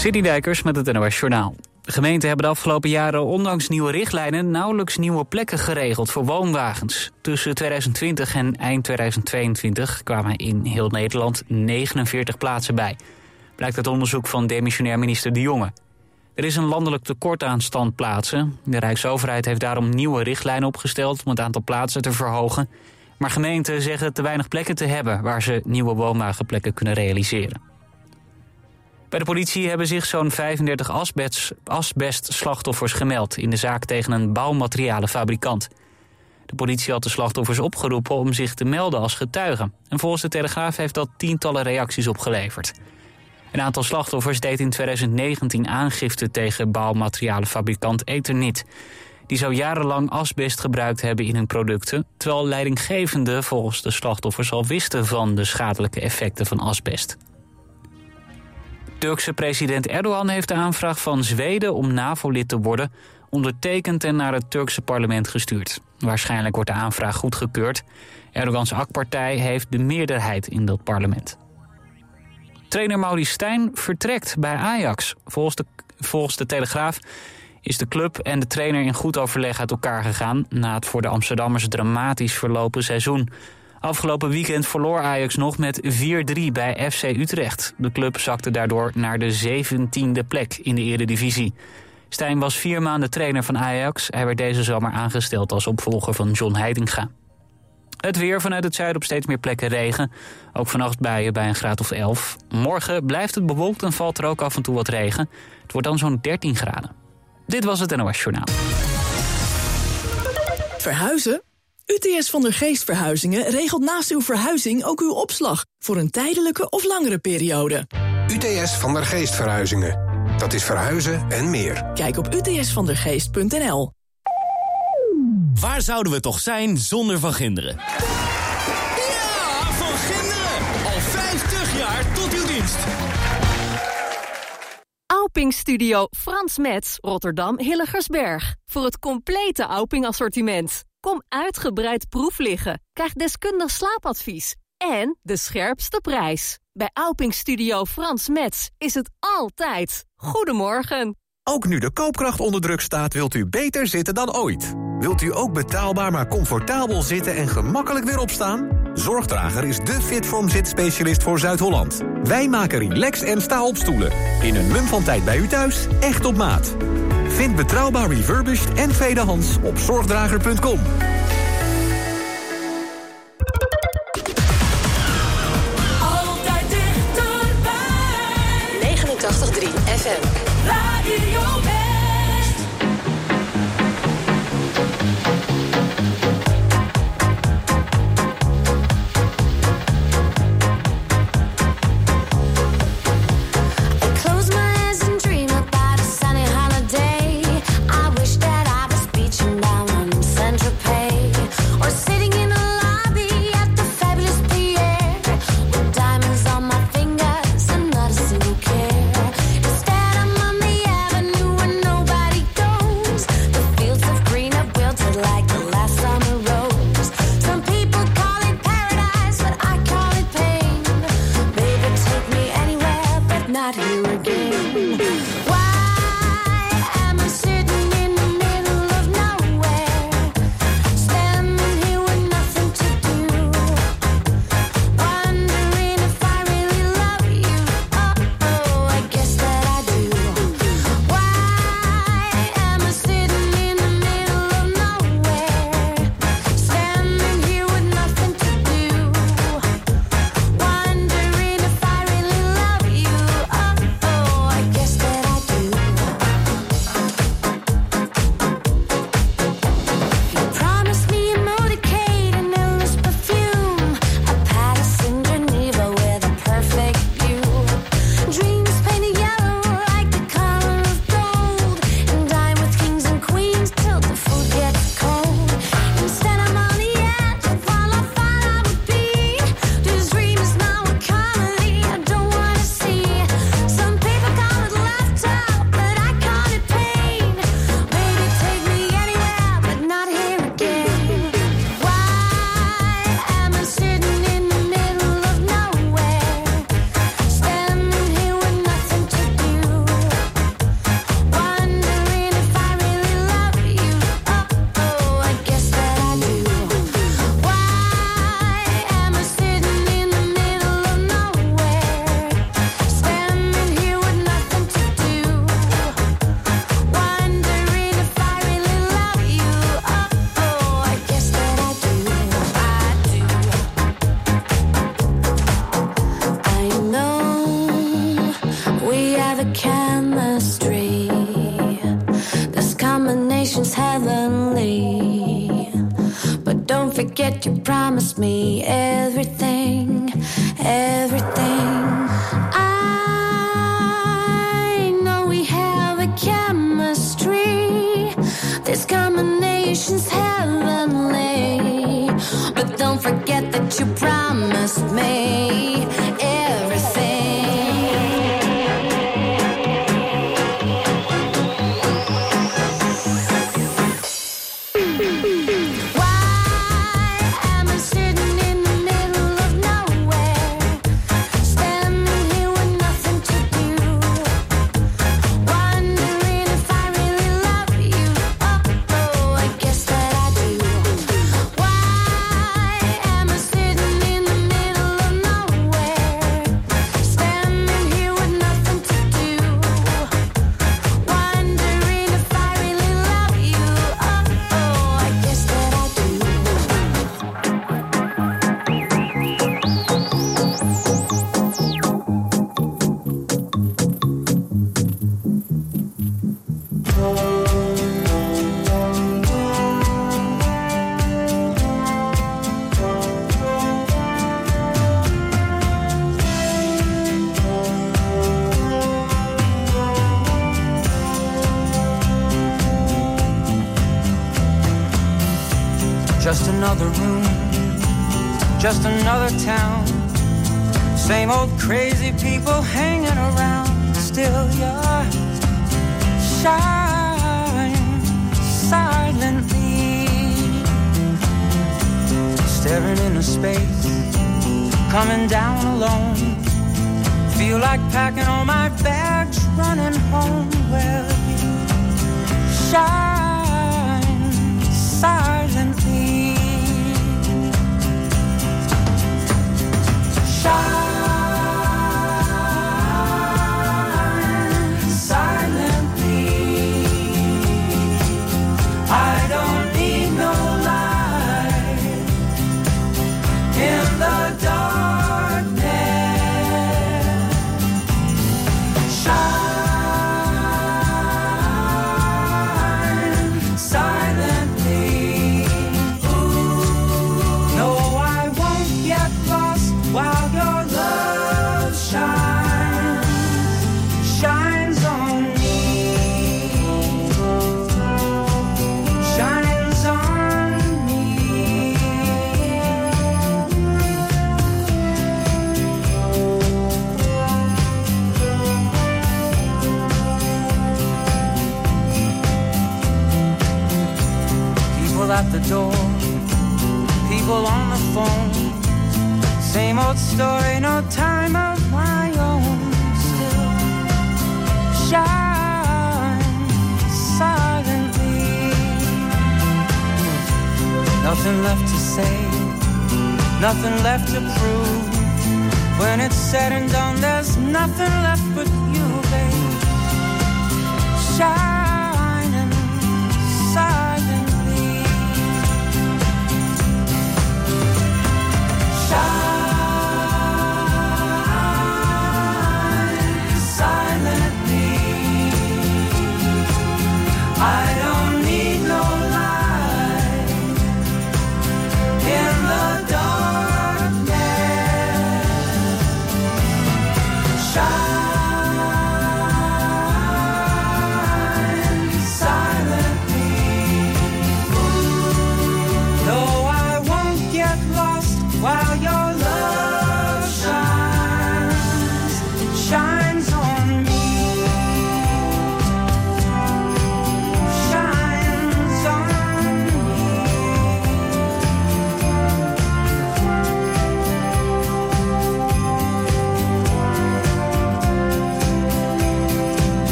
City Dijkers met het NOS Journaal. Gemeenten hebben de afgelopen jaren ondanks nieuwe richtlijnen nauwelijks nieuwe plekken geregeld voor woonwagens. Tussen 2020 en eind 2022 kwamen in heel Nederland 49 plaatsen bij. Blijkt uit onderzoek van demissionair minister De Jonge. Er is een landelijk tekort aan standplaatsen. De Rijksoverheid heeft daarom nieuwe richtlijnen opgesteld om het aantal plaatsen te verhogen. Maar gemeenten zeggen te weinig plekken te hebben waar ze nieuwe woonwagenplekken kunnen realiseren. Bij de politie hebben zich zo'n 35 asbestslachtoffers gemeld... in de zaak tegen een bouwmaterialenfabrikant. De politie had de slachtoffers opgeroepen om zich te melden als getuigen. En volgens de Telegraaf heeft dat tientallen reacties opgeleverd. Een aantal slachtoffers deed in 2019 aangifte tegen bouwmaterialenfabrikant Eternit. Die zou jarenlang asbest gebruikt hebben in hun producten... terwijl leidinggevenden volgens de slachtoffers al wisten van de schadelijke effecten van asbest. Turkse president Erdogan heeft de aanvraag van Zweden om NAVO-lid te worden ondertekend en naar het Turkse parlement gestuurd. Waarschijnlijk wordt de aanvraag goedgekeurd. Erdogans AK-partij heeft de meerderheid in dat parlement. Trainer Mauri Stijn vertrekt bij Ajax. Volgens de, volgens de Telegraaf is de club en de trainer in goed overleg uit elkaar gegaan... na het voor de Amsterdammers dramatisch verlopen seizoen. Afgelopen weekend verloor Ajax nog met 4-3 bij FC Utrecht. De club zakte daardoor naar de 17e plek in de eredivisie. Stijn was vier maanden trainer van Ajax. Hij werd deze zomer aangesteld als opvolger van John Heidinga. Het weer vanuit het zuiden op steeds meer plekken regen. Ook vannacht buien bij een graad of 11. Morgen blijft het bewolkt en valt er ook af en toe wat regen. Het wordt dan zo'n 13 graden. Dit was het NOS Journaal. Verhuizen? UTS van der Geest Verhuizingen regelt naast uw verhuizing ook uw opslag... voor een tijdelijke of langere periode. UTS van der Geest Verhuizingen. Dat is verhuizen en meer. Kijk op utsvandergeest.nl. Waar zouden we toch zijn zonder Van Ginderen? Ja, Van Ginderen! Al 50 jaar tot uw dienst. Auping Studio Frans Metz, Rotterdam Hilligersberg. Voor het complete Auping assortiment. Kom uitgebreid proef liggen. Krijg deskundig slaapadvies. En de scherpste prijs. Bij Auping Studio Frans Metz is het altijd. Goedemorgen. Ook nu de koopkracht onder druk staat, wilt u beter zitten dan ooit. Wilt u ook betaalbaar maar comfortabel zitten en gemakkelijk weer opstaan? Zorgdrager is de Fitform zitspecialist voor Zuid-Holland. Wij maken relax en sta-opstoelen. In een mum van tijd bij u thuis, echt op maat. Vind betrouwbaar refurbished en tweedehands op zorgdrager.com. Altijd dichterbij. 89.3 FM. Radio Why forget you promised me everything, everything.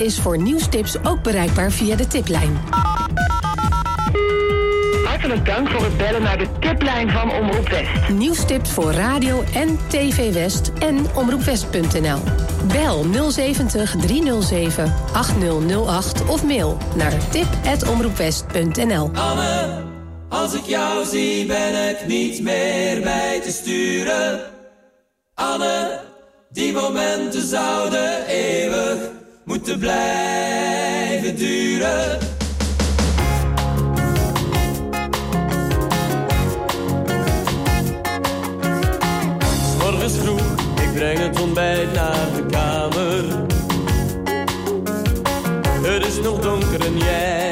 Is voor nieuwstips ook bereikbaar via de tiplijn. Hartelijk dank voor het bellen naar de tiplijn van Omroep West. Nieuwstips voor radio en TV West en omroepwest.nl. Bel 070 307 8008 of mail naar tip.omroepwest.nl. Anne, als ik jou zie ben ik niet meer bij te sturen. Anne, die momenten zouden eeuwig moeten blijven duren. Morgens vroeg, ik breng het ontbijt naar de kamer. Het is nog donker en jij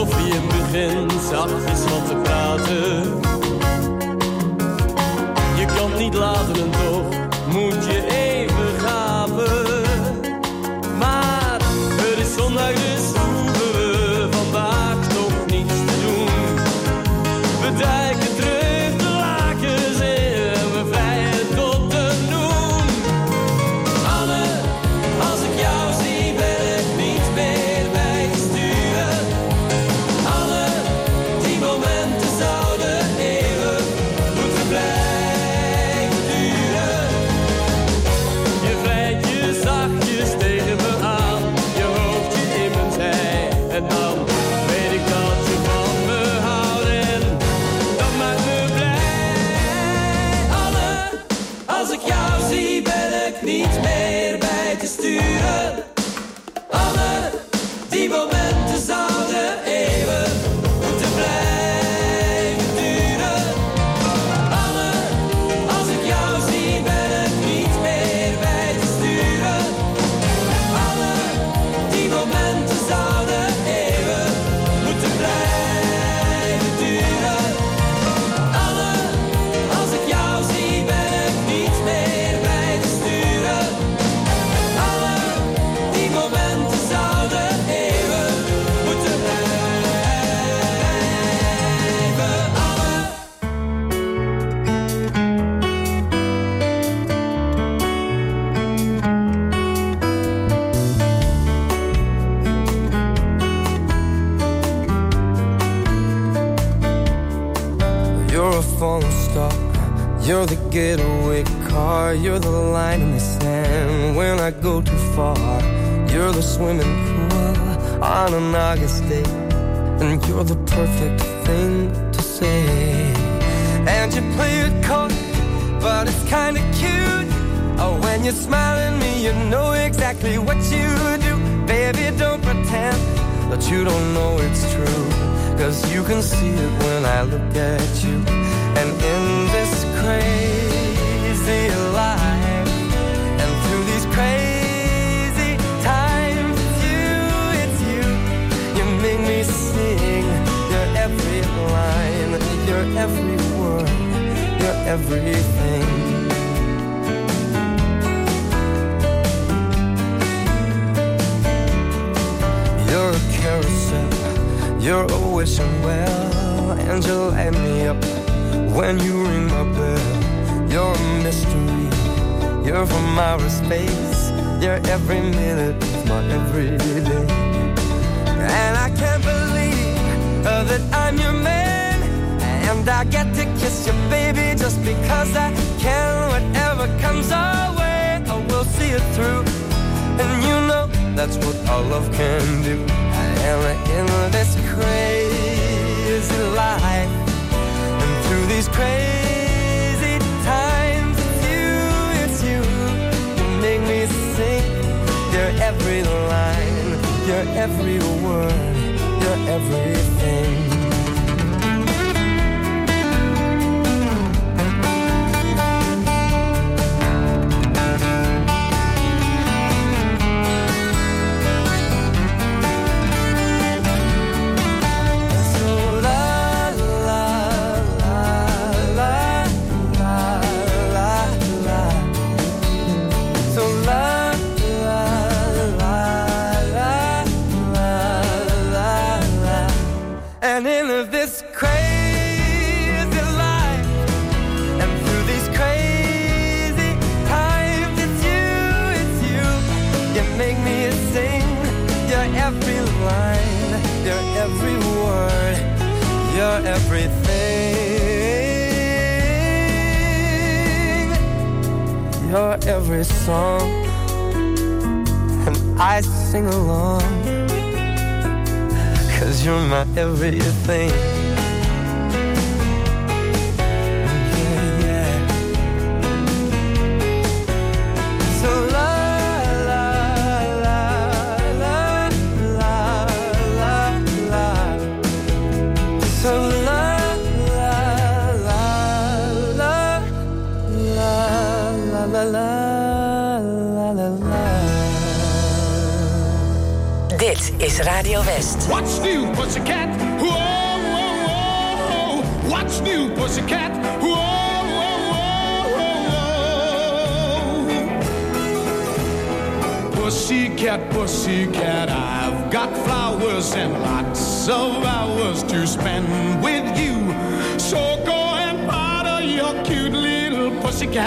koffie en begint zachtjes wat te praten. Je kan niet laten en car. You're the line in the sand when I go too far. You're the swimming pool on an August day. And you're the perfect thing to say. And you play it cold, but it's kinda cute. Oh, when you smile at me, you know exactly what you do. Baby, don't pretend that you don't know it's true. Cause you can see it when I look at you. And in this crazy life, and through these crazy times, it's you, it's you. You make me sing your every line, your every word, your everything. You're a carousel, you're a wishing well, and you light me up when you ring my bell. You're a mystery, you're from outer space, you're every minute of my everyday. And I can't believe uh, that I'm your man, and I get to kiss you, baby, just because I can. Whatever comes our way, I will see it through. And you know that's what our love can do. And in this crazy life, and through these crazy your every line, your every word, your everything. Everything.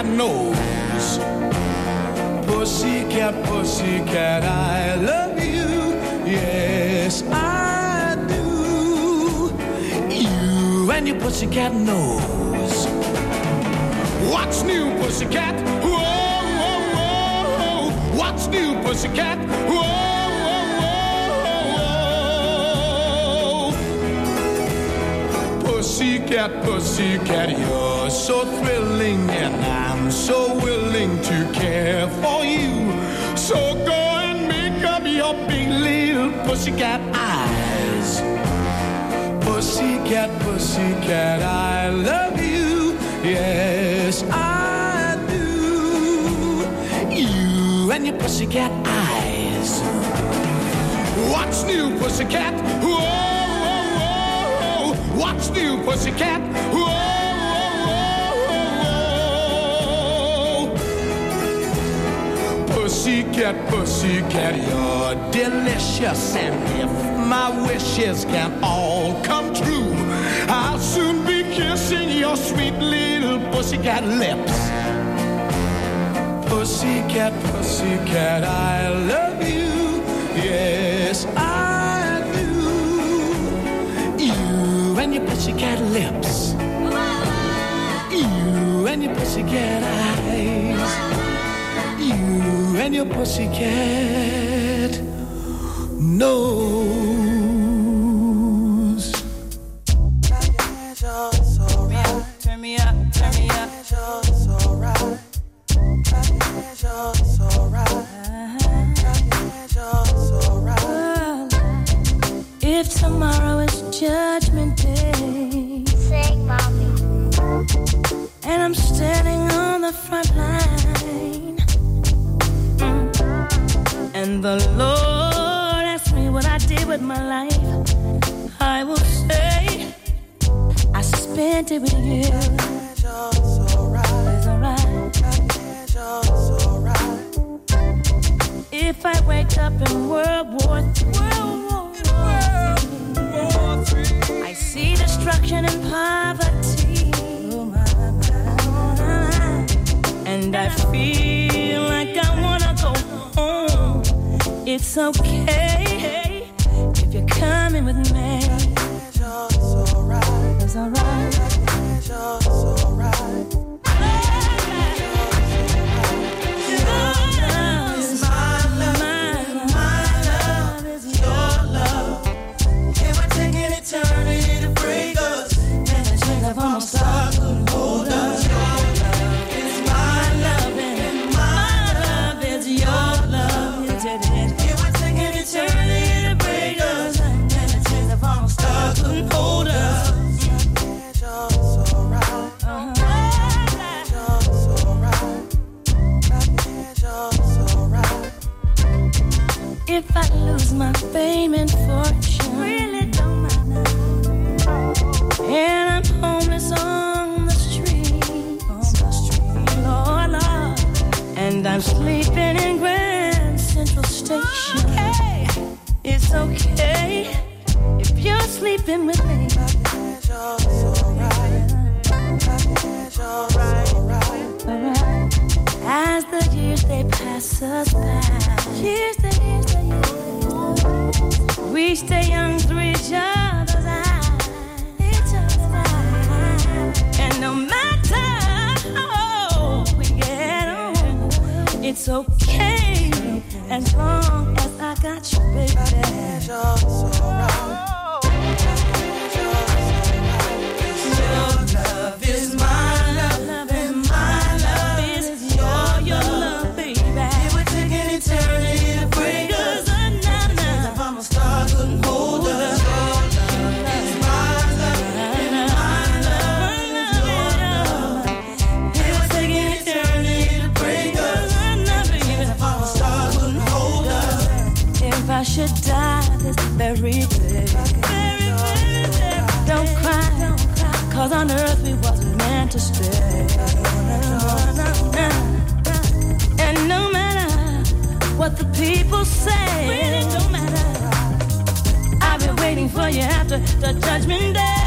Pussycat nose. Pussycat, pussycat, I love you. Yes, I do. You and your pussycat nose. What's new, pussycat? Whoa, whoa, whoa. What's new, pussycat? Whoa, Pussycat, pussycat, you're so thrilling, and I'm so willing to care for you. So go and make up your big little pussycat eyes. Pussycat, pussycat, I love you. Yes, I do. You and your pussycat eyes. What's new, pussycat? Whoa, whoa. What's new, pussycat? Whoa, whoa, whoa. Pussycat, pussycat, you're delicious. And if my wishes can all come true, I'll soon be kissing your sweet little pussycat lips. Pussycat, pussycat, I love pussycat lips. You and your pussycat eyes. You and your pussycat nose. Spent it with you. If I wake up in World War III, I see destruction and poverty. And I feel like I wanna go home. It's okay if you're coming with me alright. Us by, years the years the years, we stay young through each other's eyes, each other's eyes. And no matter how we get on, it's okay as long as I got you, baby. Very don't cry, cause on earth we wasn't meant to stay. And no matter what the people say, really don't matter. I've been waiting for you after the judgment day.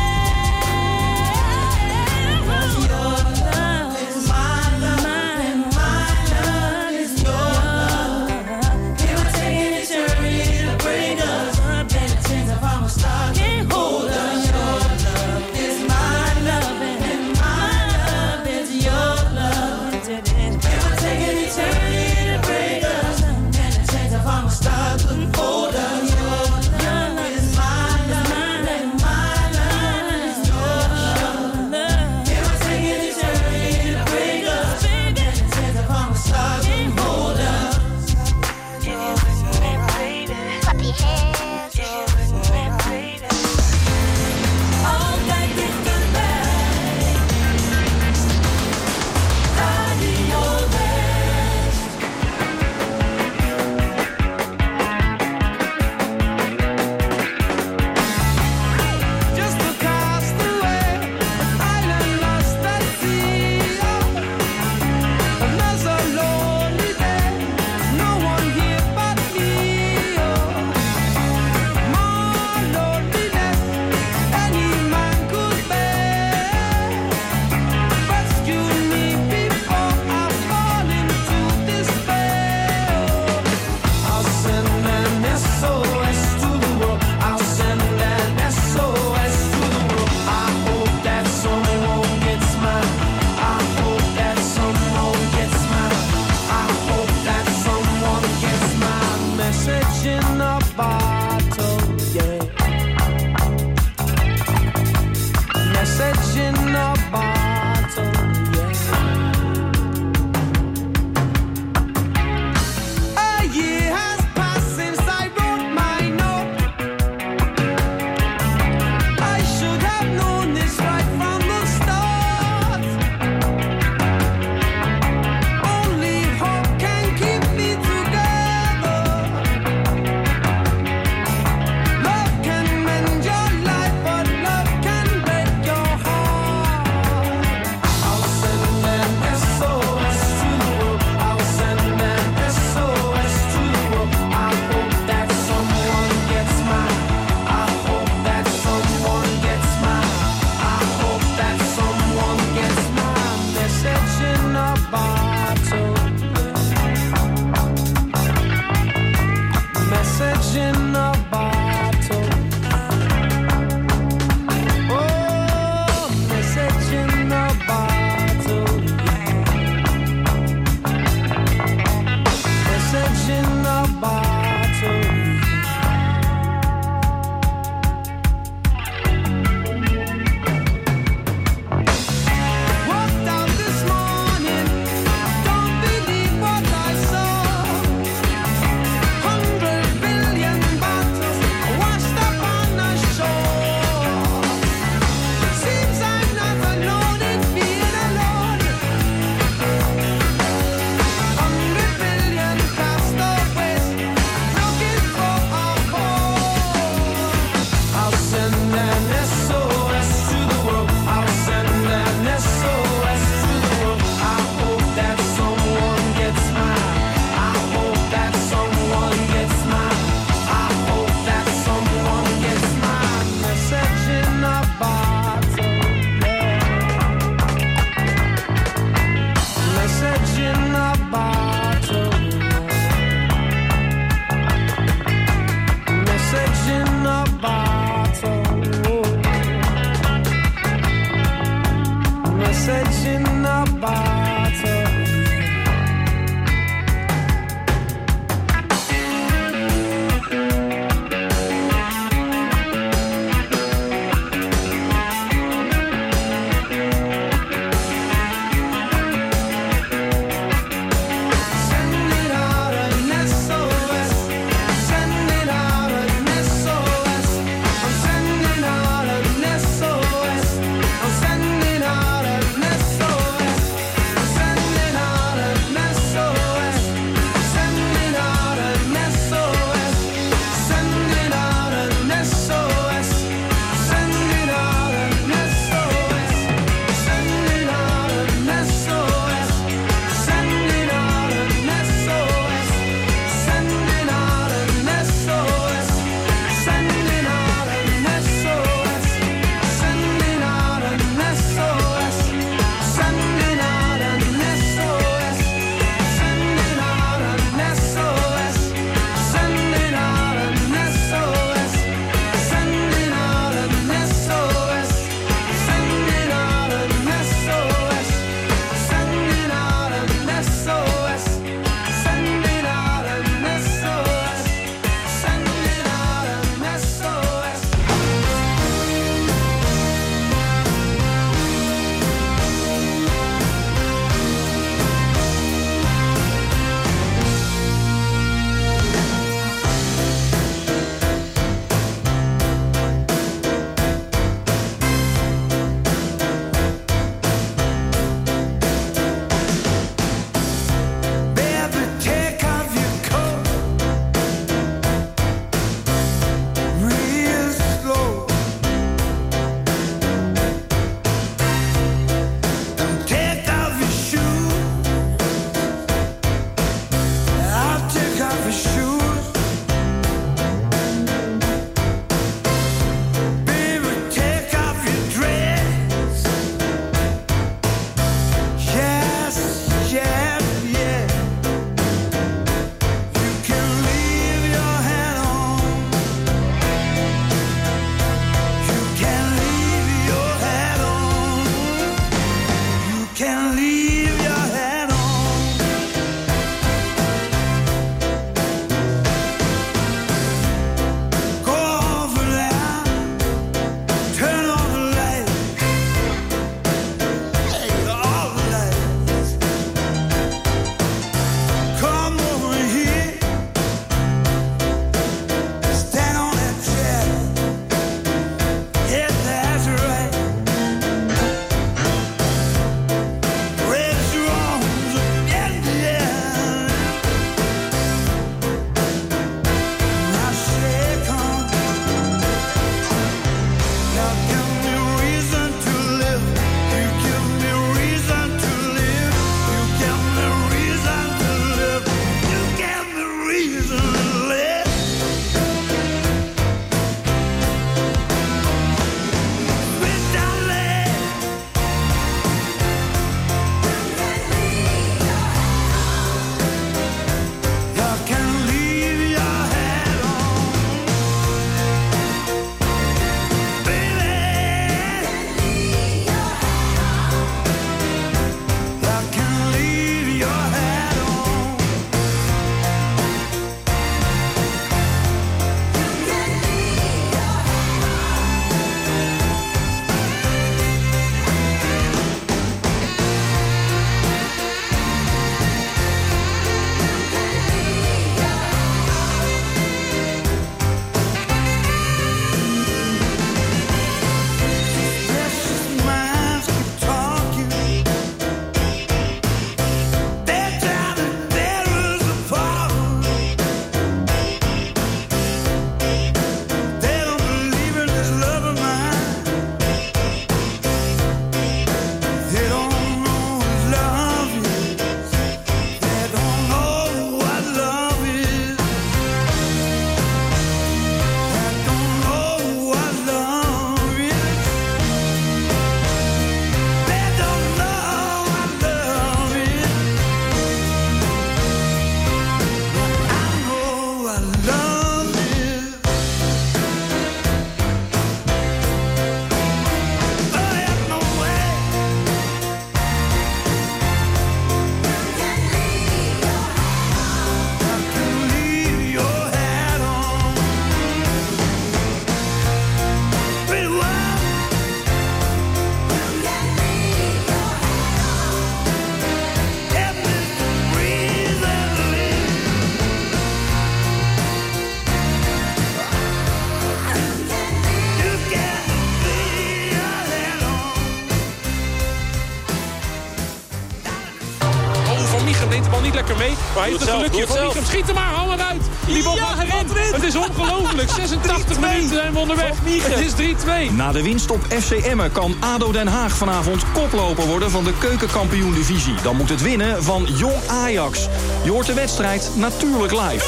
Ongelooflijk. 86 minuten zijn we onderweg. Het is 3-2. Na de winst op FC Emmen kan ADO Den Haag vanavond koploper worden van de keukenkampioen-divisie. Dan moet het winnen van Jong Ajax. Je hoort de wedstrijd natuurlijk live.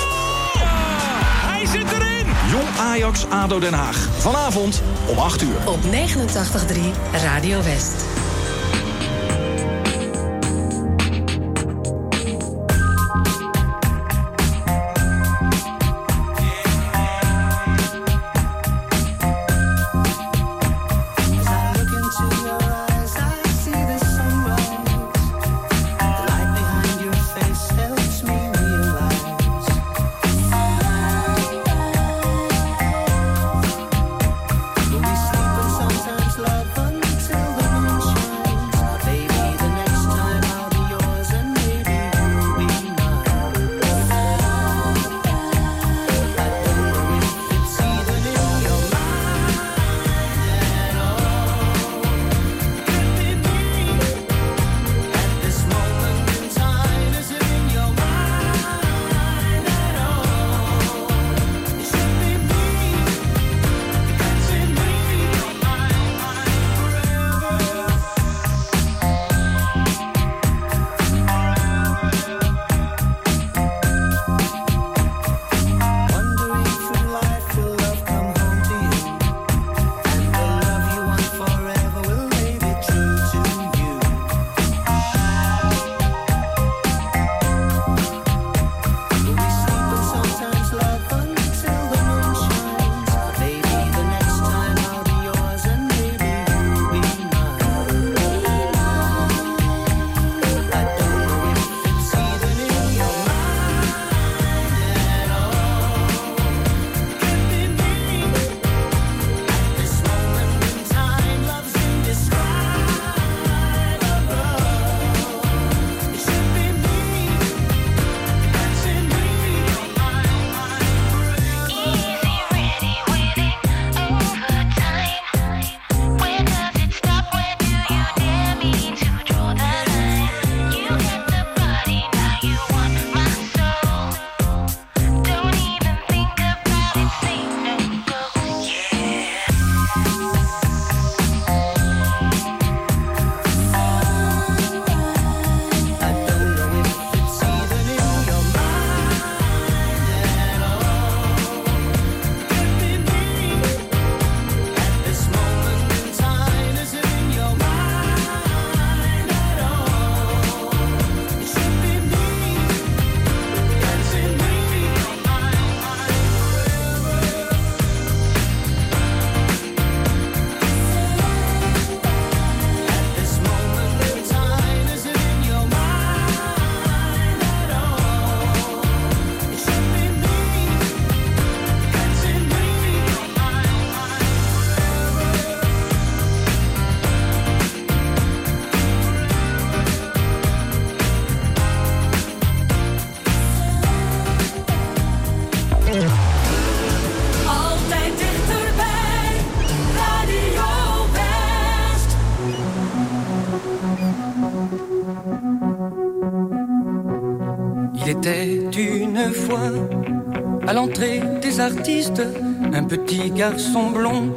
Hij zit erin! Jong Ajax ADO Den Haag. Vanavond om 8 uur. Op 89.3 Radio West. Un petit garçon blond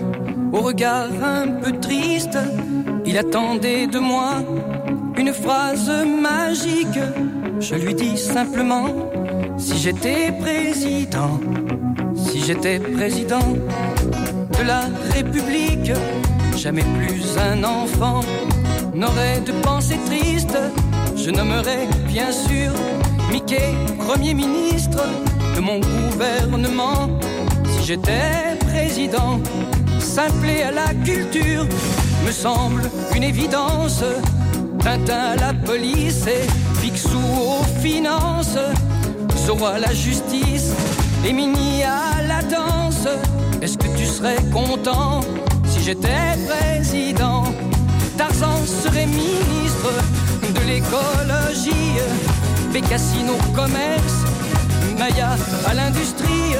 au regard un peu triste. Il attendait de moi une phrase magique. Je lui dis simplement si j'étais président, si j'étais président de la République, jamais plus un enfant n'aurait de pensée triste. Je nommerais bien sûr Mickey Premier ministre de mon gouvernement. J'étais président, simpler à la culture me semble une évidence. Tintin à la police et Picsou aux finances. Zorro à la justice et Mini à la danse. Est-ce que tu serais content si j'étais président? Tarzan serait ministre de l'écologie, Bécassine au commerce, Maya à l'industrie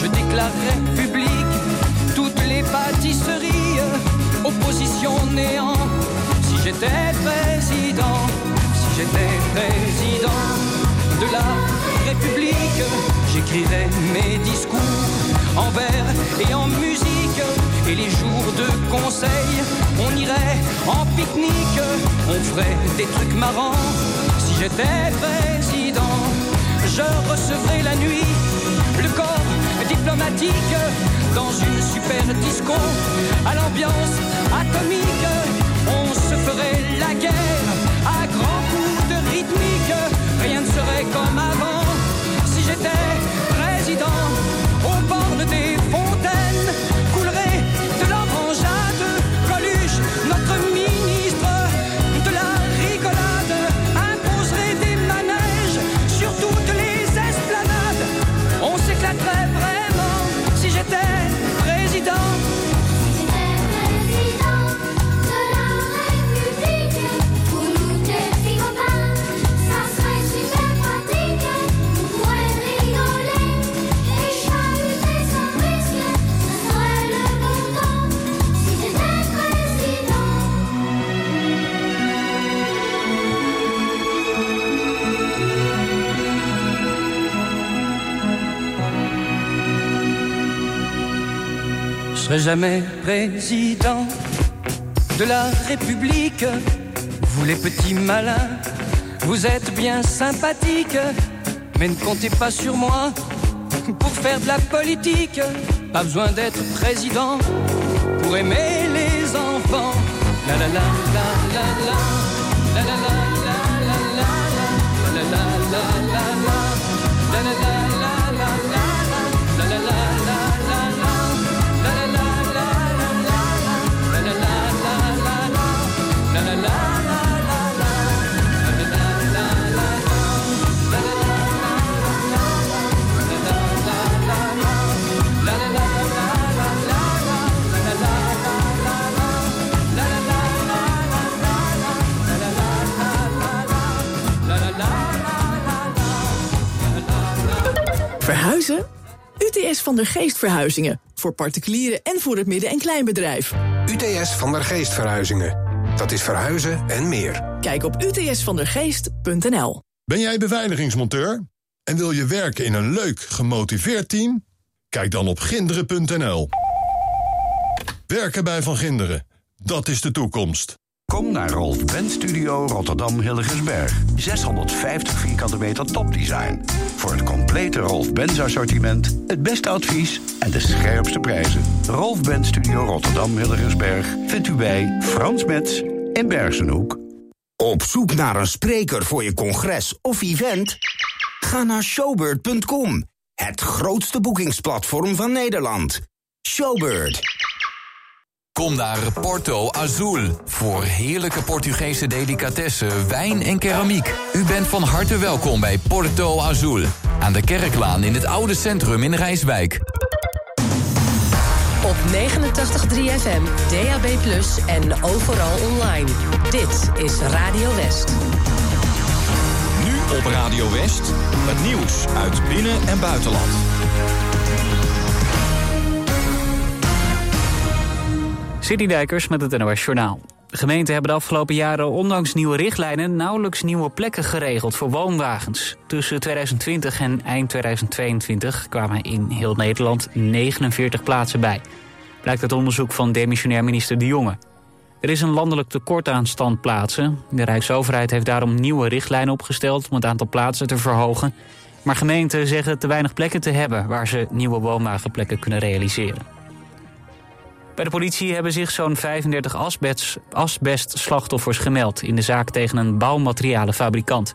je déclarerai public toutes les pâtisseries, opposition néant. Si j'étais président, si j'étais président de la République, j'écrirais mes discours en vers et en musique. Et les jours de conseil, on irait en pique-nique, on ferait des trucs marrants. Si j'étais président, je recevrais la nuit le corps diplomatique dans une super disco à l'ambiance atomique. On se ferait la guerre à grands coups de rythmique. Rien ne serait comme avant si j'étais président au bord des serai jamais président de la République. Vous les petits malins, vous êtes bien sympathiques, mais ne comptez pas sur moi pour faire de la politique. Pas besoin d'être président pour aimer les enfants. La la la la la la la la la la la la la la Verhuizen? UTS van der Geest Verhuizingen. Voor particulieren en voor het midden- en kleinbedrijf. UTS van der Geest Verhuizingen. Dat is verhuizen en meer. Kijk op utsvandergeest.nl. Ben jij beveiligingsmonteur en wil je werken in een leuk, gemotiveerd team? Kijk dan op ginderen.nl. Werken bij Van Ginderen, dat is de toekomst. Kom naar Rolf Benz Studio Rotterdam Hilligensberg. 650 vierkante meter topdesign. Voor het complete Rolf Benz assortiment, het beste advies en de scherpste prijzen. Rolf Benz Studio Rotterdam Hilligensberg vindt u bij Frans Metz in Bergenhoek. Op zoek naar een spreker voor je congres of event? Ga naar showbird.com, het grootste boekingsplatform van Nederland. Showbird. Kom naar Porto Azul voor heerlijke Portugese delicatessen, wijn en keramiek. U bent van harte welkom bij Porto Azul. Aan de Kerklaan in het oude centrum in Rijswijk. Op 89.3 FM, DAB+, en overal online. Dit is Radio West. Nu op Radio West, het nieuws uit binnen- en buitenland. Citydijkers met het NOS Journaal. De gemeenten hebben de afgelopen jaren ondanks nieuwe richtlijnen... nauwelijks nieuwe plekken geregeld voor woonwagens. Tussen 2020 en eind 2022 kwamen in heel Nederland 49 plaatsen bij. Blijkt uit onderzoek van demissionair minister De Jonge. Er is een landelijk tekort aan standplaatsen. De Rijksoverheid heeft daarom nieuwe richtlijnen opgesteld... om het aantal plaatsen te verhogen. Maar gemeenten zeggen te weinig plekken te hebben... waar ze nieuwe woonwagenplekken kunnen realiseren. Bij de politie hebben zich zo'n 35 asbest- asbestslachtoffers gemeld... in de zaak tegen een bouwmaterialenfabrikant.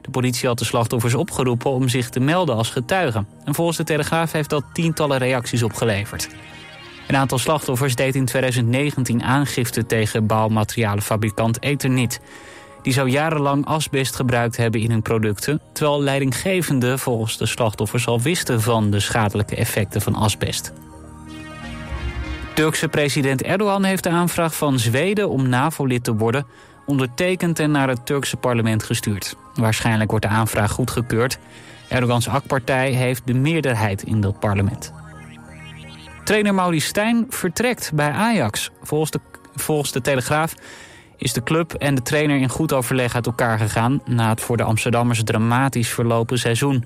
De politie had de slachtoffers opgeroepen om zich te melden als getuigen. En volgens de Telegraaf heeft dat tientallen reacties opgeleverd. Een aantal slachtoffers deed in 2019 aangifte tegen bouwmaterialenfabrikant Eternit. Die zou jarenlang asbest gebruikt hebben in hun producten... terwijl leidinggevenden volgens de slachtoffers al wisten van de schadelijke effecten van asbest. Turkse president Erdogan heeft de aanvraag van Zweden om NAVO-lid te worden ondertekend en naar het Turkse parlement gestuurd. Waarschijnlijk wordt de aanvraag goedgekeurd. Erdogans AK-partij heeft de meerderheid in dat parlement. Trainer Maurice Stijn vertrekt bij Ajax. Volgens de, volgens de Telegraaf is de club en de trainer in goed overleg uit elkaar gegaan... na het voor de Amsterdammers dramatisch verlopen seizoen.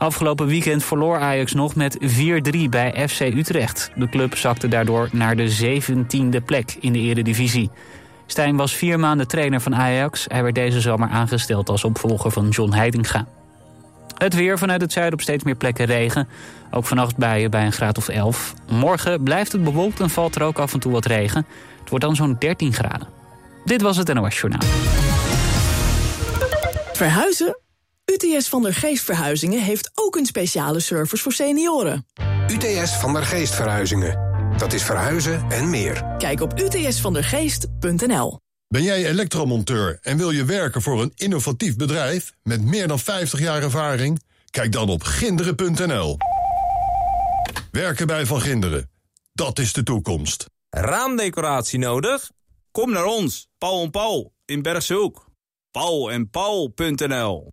Afgelopen weekend verloor Ajax nog met 4-3 bij FC Utrecht. De club zakte daardoor naar de 17e plek in de eredivisie. Stijn was vier maanden trainer van Ajax. Hij werd deze zomer aangesteld als opvolger van John Heidinga. Het weer vanuit het zuiden op steeds meer plekken regen. Ook vannacht buien bij een graad of 11. Morgen blijft het bewolkt en valt er ook af en toe wat regen. Het wordt dan zo'n 13 graden. Dit was het NOS Journaal. Verhuizen? UTS van der Geest Verhuizingen heeft ook een speciale service voor senioren. UTS van der Geest Verhuizingen. Dat is verhuizen en meer. Kijk op utsvandergeest.nl. Ben jij elektromonteur en wil je werken voor een innovatief bedrijf met meer dan 50 jaar ervaring? Kijk dan op ginderen.nl. Werken bij Van Ginderen. Dat is de toekomst. Raamdecoratie nodig? Kom naar ons, Paul en Paul in Bergshoek. Paul en Paul.nl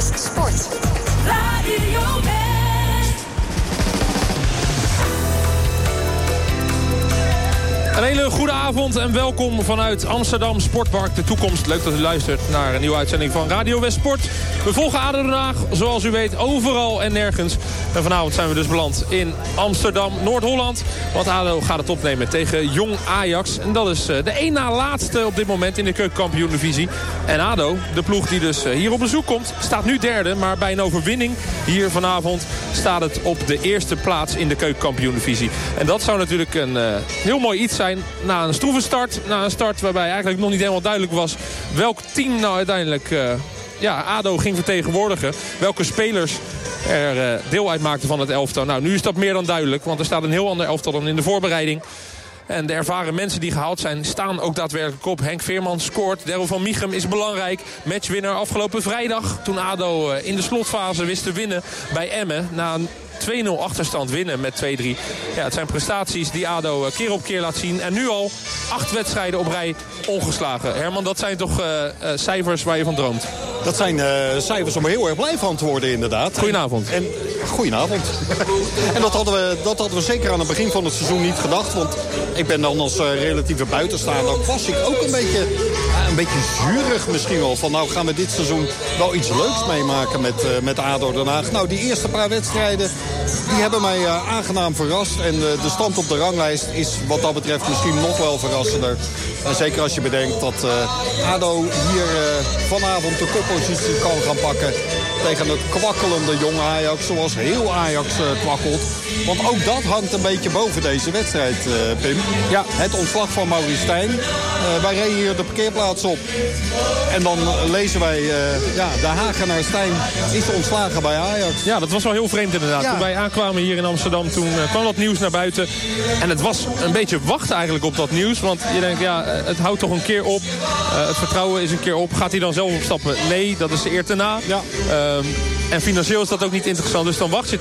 West Sport. Een hele goede avond en welkom vanuit Amsterdam Sportpark De Toekomst. Leuk dat u luistert naar een nieuwe uitzending van Radio West Sport. We volgen ADO Den Haag, zoals u weet, overal en nergens. En vanavond zijn we dus beland in Amsterdam, Noord-Holland. Want ADO gaat het opnemen tegen Jong Ajax. En dat is eh, de één na laatste op dit moment in de keukenkampioen-divisie. En ADO, de ploeg die dus eh, hier op bezoek komt, staat nu derde. Maar bij een overwinning hier vanavond staat het op de eerste plaats in de keukenkampioen-divisie. En dat zou natuurlijk een eh, heel mooi iets zijn na een stroeve start. Na een start waarbij eigenlijk nog niet helemaal duidelijk was welk team nou uiteindelijk eh, ja, ADO ging vertegenwoordigen. Welke spelers er eh, deel uitmaakten van het elftal. Nou, nu is dat meer dan duidelijk, want er staat een heel ander elftal dan in de voorbereiding. En de ervaren mensen die gehaald zijn, staan ook daadwerkelijk op. Henk Veerman scoort. Daryl van Michem is belangrijk. Matchwinner afgelopen vrijdag. Toen ADO eh, in de slotfase wist te winnen bij Emmen. Na een 2-0 achterstand winnen met 2-3. Ja, het zijn prestaties die ADO eh, keer op keer laat zien. En nu al acht wedstrijden op rij ongeslagen. Herman, dat zijn toch eh, eh, cijfers waar je van droomt? Dat zijn cijfers om er heel erg blij van te worden inderdaad. Goedenavond. En, goedenavond. en dat hadden, we, dat hadden we zeker aan het begin van het seizoen niet gedacht. Want ik ben dan als relatieve buitenstaander was ik ook een beetje, een beetje zurig misschien wel. Van nou gaan we dit seizoen wel iets leuks meemaken met, met ADO Den Haag. Nou die eerste paar wedstrijden die hebben mij eh, aangenaam verrast. En eh, de stand op de ranglijst is wat dat betreft misschien nog wel verrassender. En zeker als je bedenkt dat eh, ADO hier vanavond de koppositie kan gaan pakken tegen het kwakkelende jonge Ajax, zoals heel Ajax kwakkelt. Want ook dat hangt een beetje boven deze wedstrijd, eh, Pim. Ja. Het ontslag van Maurice Stijn. Eh, wij reden hier de parkeerplaats op. En dan lezen wij, eh, ja, de Hagenaar Stijn is ontslagen bij Ajax. Ja, dat was wel heel vreemd inderdaad. Ja. Toen wij aankwamen hier in Amsterdam, toen kwam dat nieuws naar buiten. En het was een beetje wachten eigenlijk op dat nieuws. Want je denkt, ja, het houdt toch een keer op. Het vertrouwen is een keer op. Gaat hij dan zelf opstappen? Nee, dat is de eer te na. Ehm, en financieel is dat ook niet interessant. Dus dan wacht je